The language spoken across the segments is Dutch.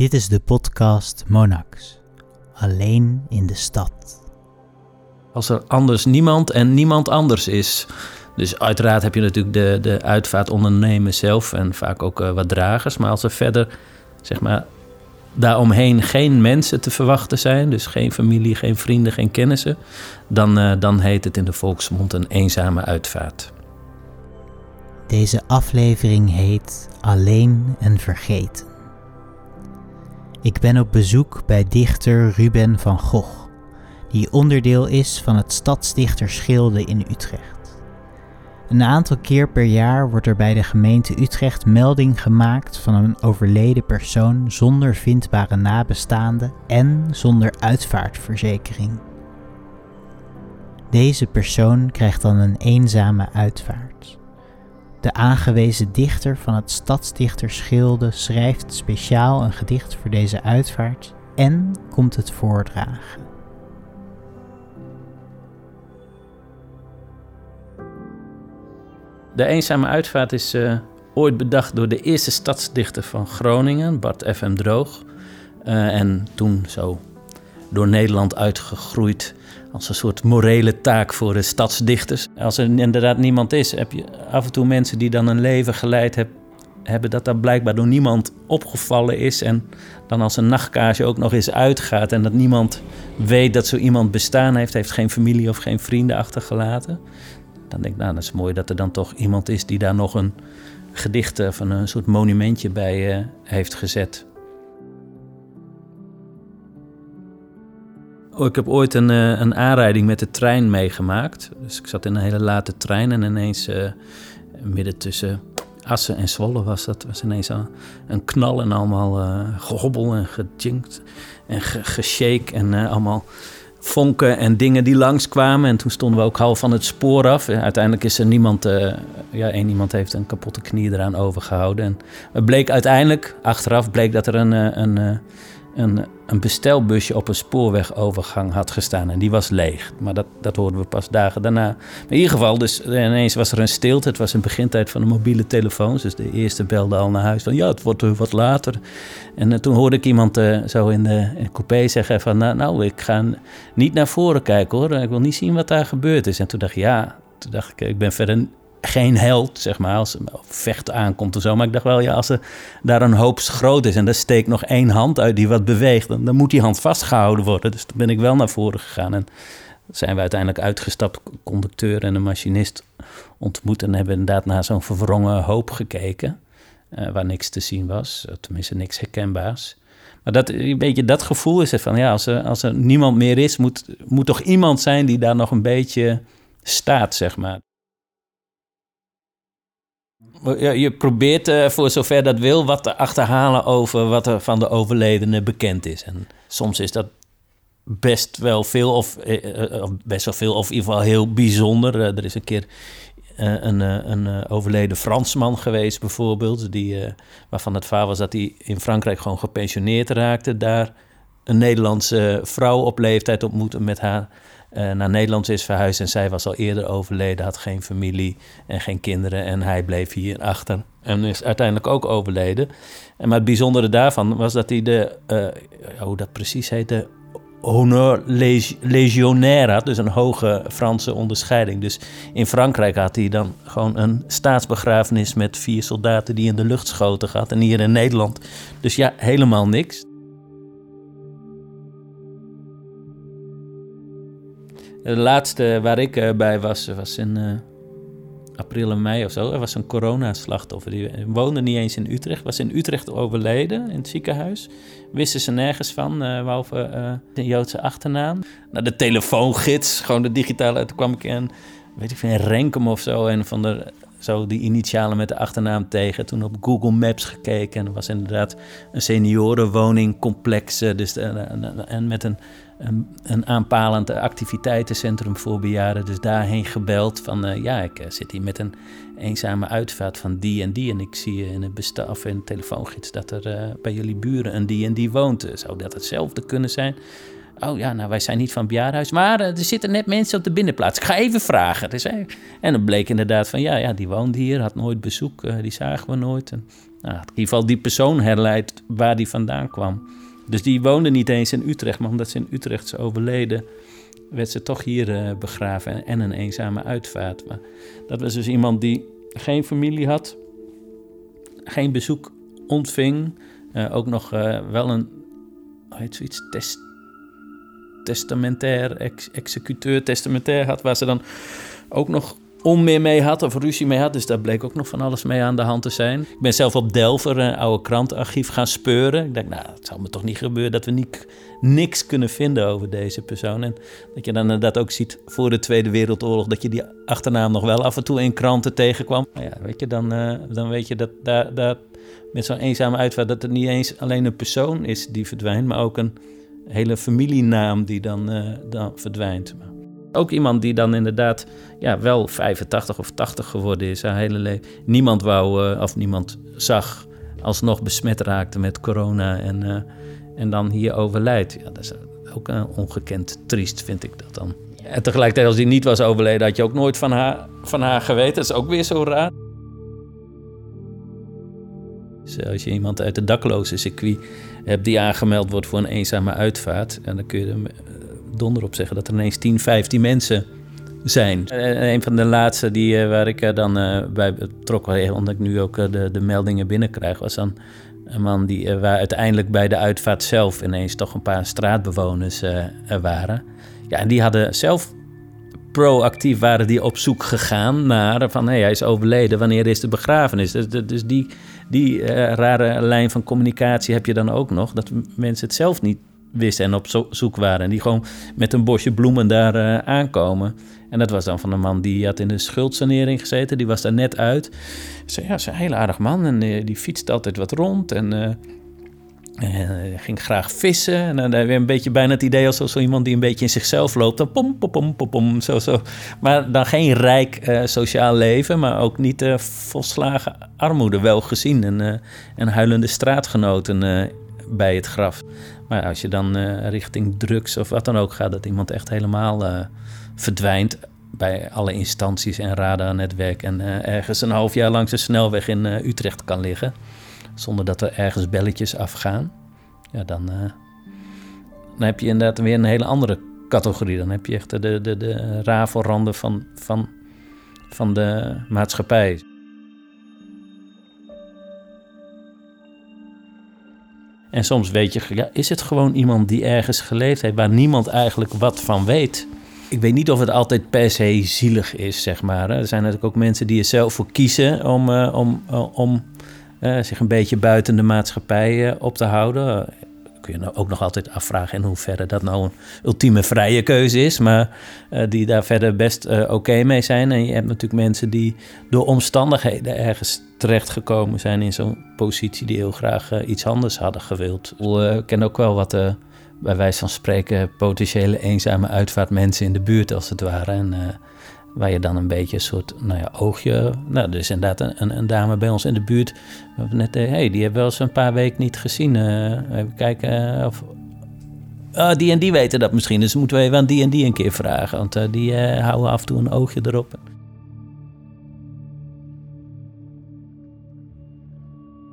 Dit is de podcast Monax. Alleen in de stad. Als er anders niemand en niemand anders is. Dus uiteraard heb je natuurlijk de, de uitvaartondernemers zelf en vaak ook uh, wat dragers. Maar als er verder, zeg maar, daaromheen geen mensen te verwachten zijn, dus geen familie, geen vrienden, geen kennissen, dan, uh, dan heet het in de volksmond een eenzame uitvaart. Deze aflevering heet Alleen en Vergeten. Ik ben op bezoek bij dichter Ruben van Gogh, die onderdeel is van het Stadsdichterschilde in Utrecht. Een aantal keer per jaar wordt er bij de gemeente Utrecht melding gemaakt van een overleden persoon zonder vindbare nabestaanden en zonder uitvaartverzekering. Deze persoon krijgt dan een eenzame uitvaart. De aangewezen dichter van het Stadsdichterschilde schrijft speciaal een gedicht voor deze uitvaart en komt het voordragen. De eenzame uitvaart is uh, ooit bedacht door de eerste stadsdichter van Groningen, Bart F.M. Droog. Uh, en toen zo door Nederland uitgegroeid als een soort morele taak voor de stadsdichters. Als er inderdaad niemand is, heb je af en toe mensen die dan een leven geleid hebben, dat dat blijkbaar door niemand opgevallen is. En dan als een nachtkaarsje ook nog eens uitgaat en dat niemand weet dat zo iemand bestaan heeft, heeft geen familie of geen vrienden achtergelaten. Dan denk ik, nou, dat is mooi dat er dan toch iemand is die daar nog een gedicht of een, soort monumentje bij uh, heeft gezet. Ik heb ooit een, uh, een aanrijding met de trein meegemaakt. Dus ik zat in een hele late trein en ineens uh, midden tussen Assen en Zwolle was dat was ineens een, een knal en allemaal uh, gehobbel en gejinkt en ge geshake en allemaal vonken en dingen die langskwamen. En toen stonden we ook half van het spoor af. En uiteindelijk is er niemand, ja, één iemand heeft een kapotte knie eraan overgehouden. En het bleek uiteindelijk, achteraf bleek dat er een, een een, een bestelbusje op een spoorwegovergang had gestaan. En die was leeg. Maar dat, dat hoorden we pas dagen daarna. Maar in ieder geval, dus ineens was er een stilte. Het was een begintijd van de mobiele telefoons. Dus de eerste belde al naar huis van ja, het wordt wat later. En uh, toen hoorde ik iemand zo in de, in coupé zeggen van nou, nou, ik ga niet naar voren kijken hoor. Ik wil niet zien wat daar gebeurd is. En toen dacht ik ja, toen dacht ik, ik ben verder geen held, zeg maar, als vechten aankomt of zo. Maar ik dacht wel, ja, als er daar een hoop schroot is en er steekt nog één hand uit die wat beweegt, dan, moet die hand vastgehouden worden. Dus toen ben ik wel naar voren gegaan en zijn we uiteindelijk uitgestapt, conducteur en een machinist ontmoet en hebben inderdaad naar zo'n verwrongen hoop gekeken, uh, waar niks te zien was, tenminste niks herkenbaars. Maar dat, een beetje dat gevoel is er van, ja, als er, als er niemand meer is, moet, moet toch iemand zijn die daar nog een beetje staat, zeg maar. Je probeert uh, voor zover dat wil wat te achterhalen over wat er van de overledene bekend is. En soms is dat best wel veel, of, uh, best wel veel, of in ieder geval heel bijzonder. er is een keer een, een overleden Fransman geweest, bijvoorbeeld, die, waarvan het verhaal was dat hij in Frankrijk gewoon gepensioneerd raakte. Daar een Nederlandse vrouw op leeftijd ontmoette met haar naar Nederland is verhuisd. En zij was al eerder overleden, had geen familie en geen kinderen. En hij bleef hier achter en is uiteindelijk ook overleden. En maar het bijzondere daarvan was dat hij de, uh, hoe dat precies heette, Honneur Legionnaire had, dus een hoge Franse onderscheiding. Dus in Frankrijk had hij dan gewoon een staatsbegrafenis met vier soldaten die in de lucht schoten gehad. En hier in Nederland. Dus ja, helemaal niks. De laatste waar ik uh, bij was, was in uh, april en mei of zo. Er was een coronaslachtoffer. Die woonde niet eens in Utrecht. Was in Utrecht overleden in het ziekenhuis. Wisten ze nergens van, uh, behalve een Joodse achternaam. Nou, de telefoongids, gewoon de digitale. Toen kwam ik in, weet ik veel, Renkum of zo. En van de zo die initialen met de achternaam tegen. Toen op Google Maps gekeken. En er was inderdaad een seniorenwoningcomplex. Dus en met een een, een aanpalend activiteitencentrum voor bejaarden. Dus daarheen gebeld van uh, ja, ik uh, zit hier met een eenzame uitvaart van die en die. En ik zie in het bestaf en telefoongids dat er uh, bij jullie buren een die en die woont. Zou dat hetzelfde kunnen zijn? Oh ja, nou wij zijn niet van bejaardenhuis, maar er zitten net mensen op de binnenplaats. Ik ga even vragen. Dus, en dan bleek inderdaad van ja, ja die woonde hier, had nooit bezoek, die zagen we nooit. En nou, in ieder geval die persoon herleidt waar die vandaan kwam. Dus die woonde niet eens in Utrecht, maar omdat ze in Utrecht is overleden, werd ze toch hier uh, begraven en een eenzame uitvaart. Maar dat was dus iemand die geen familie had, geen bezoek ontving, uh, ook nog uh, wel een, hoe heet zoiets, test, testamentair, ex, executeur testamentair had, waar ze dan ook nog onmeer mee had of ruzie mee had. Dus daar bleek ook nog van alles mee aan de hand te zijn. Ik ben zelf op Delver, een oude krantenarchief, gaan speuren. Ik dacht, nou, het zal me toch niet gebeuren dat we niet, niks kunnen vinden over deze persoon. En dat je dan inderdaad ook ziet voor de Tweede Wereldoorlog... dat je die achternaam nog wel af en toe in kranten tegenkwam. Maar ja, weet je, dan, uh, dan weet je dat daar, daar met zo'n eenzame uitvaart... dat het niet eens alleen een persoon is die verdwijnt... maar ook een hele familienaam die dan, uh, dan verdwijnt. Ook iemand die dan inderdaad ja, wel 85 of 80 geworden is, haar hele leven. Niemand wou, uh, of niemand zag, alsnog besmet raakte met corona en, uh, en dan hier overlijdt. Ja, dat is ook uh, ongekend triest, vind ik dat dan. En tegelijkertijd, als die niet was overleden, had je ook nooit van haar, van haar geweten. Dat is ook weer zo raar. Dus als je iemand uit de dakloze circuit hebt die aangemeld wordt voor een eenzame uitvaart, en dan kun je donder op zeggen dat er ineens 10, 15 mensen zijn. En een van de laatste die, waar ik dan bij betrokken, omdat ik nu ook de, de meldingen binnenkrijg, was dan een man die, waar uiteindelijk bij de uitvaart zelf ineens toch een paar straatbewoners er waren. Ja, en die hadden zelf proactief waren die op zoek gegaan naar van hey, hij is overleden, wanneer is de begrafenis? Dus, dus die, die uh, rare lijn van communicatie heb je dan ook nog, dat mensen het zelf niet wisten en op zoek waren. En die gewoon met een bosje bloemen daar uh, aankomen. En dat was dan van een man die had in de schuldsanering gezeten. Die was daar net uit. Zei, ja, is een heel aardig man. En uh, die fietst altijd wat rond. En uh, ging graag vissen. En dan weer een beetje bijna het idee als zo, zo iemand die een beetje in zichzelf loopt. Dan pom, pom, pom, pom, pom zo, zo. Maar dan geen rijk sociaal leven. Maar ook niet volslagen armoede wel gezien. En, en huilende straatgenoten bij het graf. Maar als je dan uh, richting drugs of wat dan ook gaat, dat iemand echt helemaal uh, verdwijnt bij alle instanties en radar-netwerk en uh, ergens een half jaar langs de snelweg in Utrecht kan liggen, zonder dat er ergens belletjes afgaan, ja, dan, dan heb je inderdaad weer een hele andere categorie. Dan heb je echt de, de, de rafelranden van, van, van de maatschappij. En soms weet je, ja, is het gewoon iemand die ergens geleefd heeft waar niemand eigenlijk wat van weet? Ik weet niet of het altijd per se zielig is, zeg maar. Er zijn natuurlijk ook mensen die er zelf voor kiezen om, uh, om, uh, om uh, zich een beetje buiten de maatschappij op te houden. Kun je nou ook nog altijd afvragen in hoeverre dat nou een ultieme vrije keuze is, maar die daar verder best oké okay mee zijn. En je hebt natuurlijk mensen die door omstandigheden ergens terechtgekomen zijn in zo'n positie die heel graag uh, iets anders hadden gewild. Eh, ik ken ook wel wat, bij wijze van spreken, potentiële eenzame uitvaartmensen in de buurt als het ware. En waar je dan een beetje een soort, nou ja, oogje... Nou, er is inderdaad een, een, dame bij ons in de buurt. Net, hey, die hebben we wel eens een paar weken niet gezien. even kijken of... Oh, die en die weten dat misschien, dus moeten we even aan die en die een keer vragen. Want die houden af en toe een oogje erop.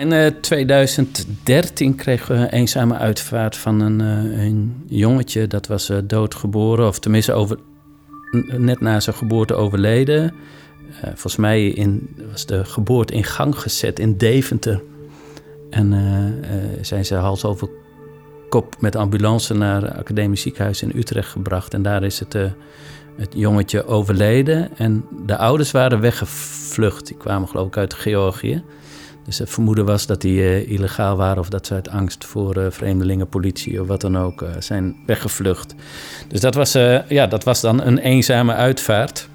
In 2013 kregen we een eenzame uitvaart van een, uh, een jongetje. Dat was uh, doodgeboren, of tenminste over, net na zijn geboorte overleden. Uh, volgens mij in, was de geboorte in gang gezet in Deventer. En zijn ze hals over kop met ambulance naar het Academisch Ziekenhuis in Utrecht gebracht. En daar is het, het jongetje overleden. En de ouders waren weggevlucht. Die kwamen geloof ik uit Georgië. Dus het vermoeden was dat die uh, illegaal waren of dat ze uit angst voor uh, vreemdelingen, politie of wat dan ook uh, zijn weggevlucht. Dus dat was, ja, dat was dan een eenzame uitvaart.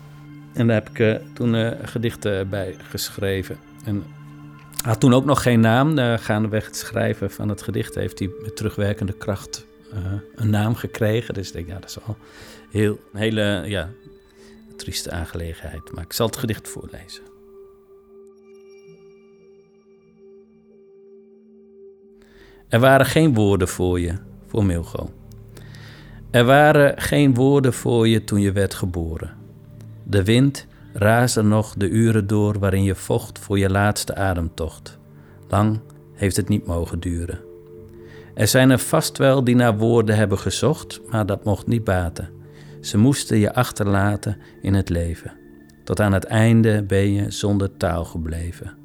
En daar heb ik toen gedichten bij geschreven. En had toen ook nog geen naam. gaandeweg het schrijven van het gedicht heeft hij met terugwerkende kracht een naam gekregen. Dus ik denk, ja, dat is wel heel, een hele ja, trieste aangelegenheid. Maar ik zal het gedicht voorlezen. Er waren geen woorden voor je, voor Milgo. Er waren geen woorden voor je toen je werd geboren. De wind raasde nog de uren door waarin je vocht voor je laatste ademtocht. Lang heeft het niet mogen duren. Er zijn er vast wel die naar woorden hebben gezocht, maar dat mocht niet baten. Ze moesten je achterlaten in het leven. Tot aan het einde ben je zonder taal gebleven.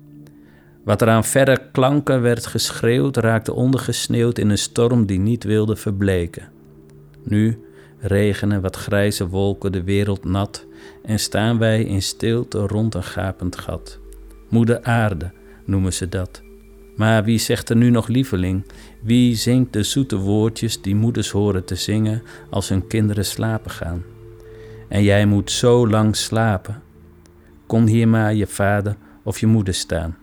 Wat er aan verre klanken werd geschreeuwd, raakte ondergesneeuwd in een storm die niet wilde verbleken. Nu regenen wat grijze wolken de wereld nat en staan wij in stilte rond een gapend gat. Moeder aarde noemen ze dat. Maar wie zegt er nu nog lieveling? Wie zingt de zoete woordjes die moeders horen te zingen als hun kinderen slapen gaan? En jij moet zo lang slapen. Kon hier maar je vader of je moeder staan.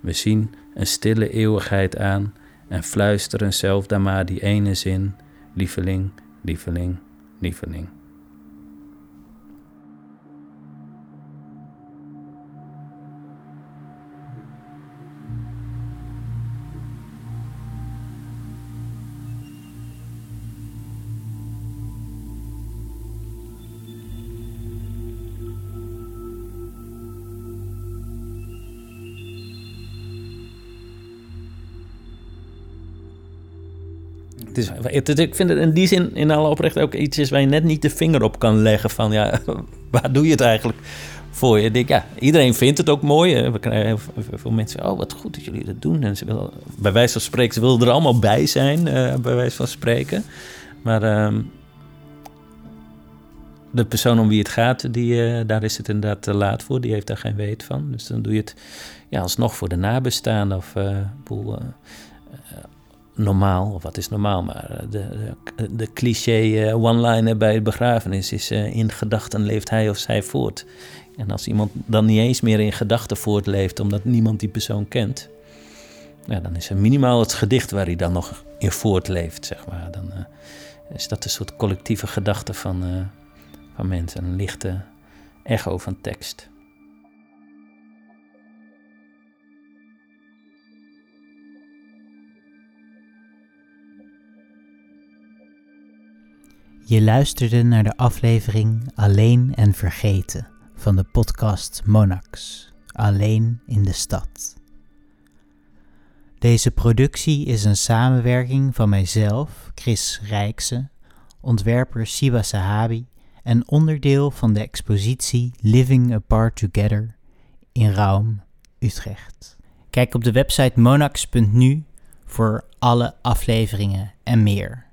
We zien een stille eeuwigheid aan en fluisteren zelf dan maar die ene zin: lieveling, lieveling, lieveling. Ik vind het in die zin in alle oprecht ook iets is waar je net niet de vinger op kan leggen van ja, waar doe je het eigenlijk voor je? Ik denk, ja, iedereen vindt het ook mooi. We krijgen veel mensen, oh wat goed dat jullie dat doen. En ze willen, bij wijze van spreken, ze willen er allemaal bij zijn, uh, bij wijze van spreken. Maar uh, de persoon om wie het gaat, die, uh, daar is het inderdaad te laat voor. Die heeft daar geen weet van. Dus dan doe je het ja, alsnog voor de nabestaanden of uh, boel, normaal, of wat is normaal, maar eh, de, de, de cliché eh, one-liner bij de begrafenis is uh, in gedachten leeft hij of zij voort. En als iemand dan niet eens meer in gedachten voortleeft, omdat niemand die persoon kent, ja, dan is er minimaal het gedicht waar hij dan nog in voortleeft, zeg maar. Dan is dat een soort collectieve gedachte van, van mensen, een lichte echo van tekst. Je luisterde naar de aflevering Alleen en Vergeten van de podcast Monax, Alleen in de Stad. Deze productie is een samenwerking van mijzelf, Chris Rijkse, ontwerper Siba Sahabi en onderdeel van de expositie Living Apart Together in Raum, Utrecht. Kijk op de website monax.nu voor alle afleveringen en meer.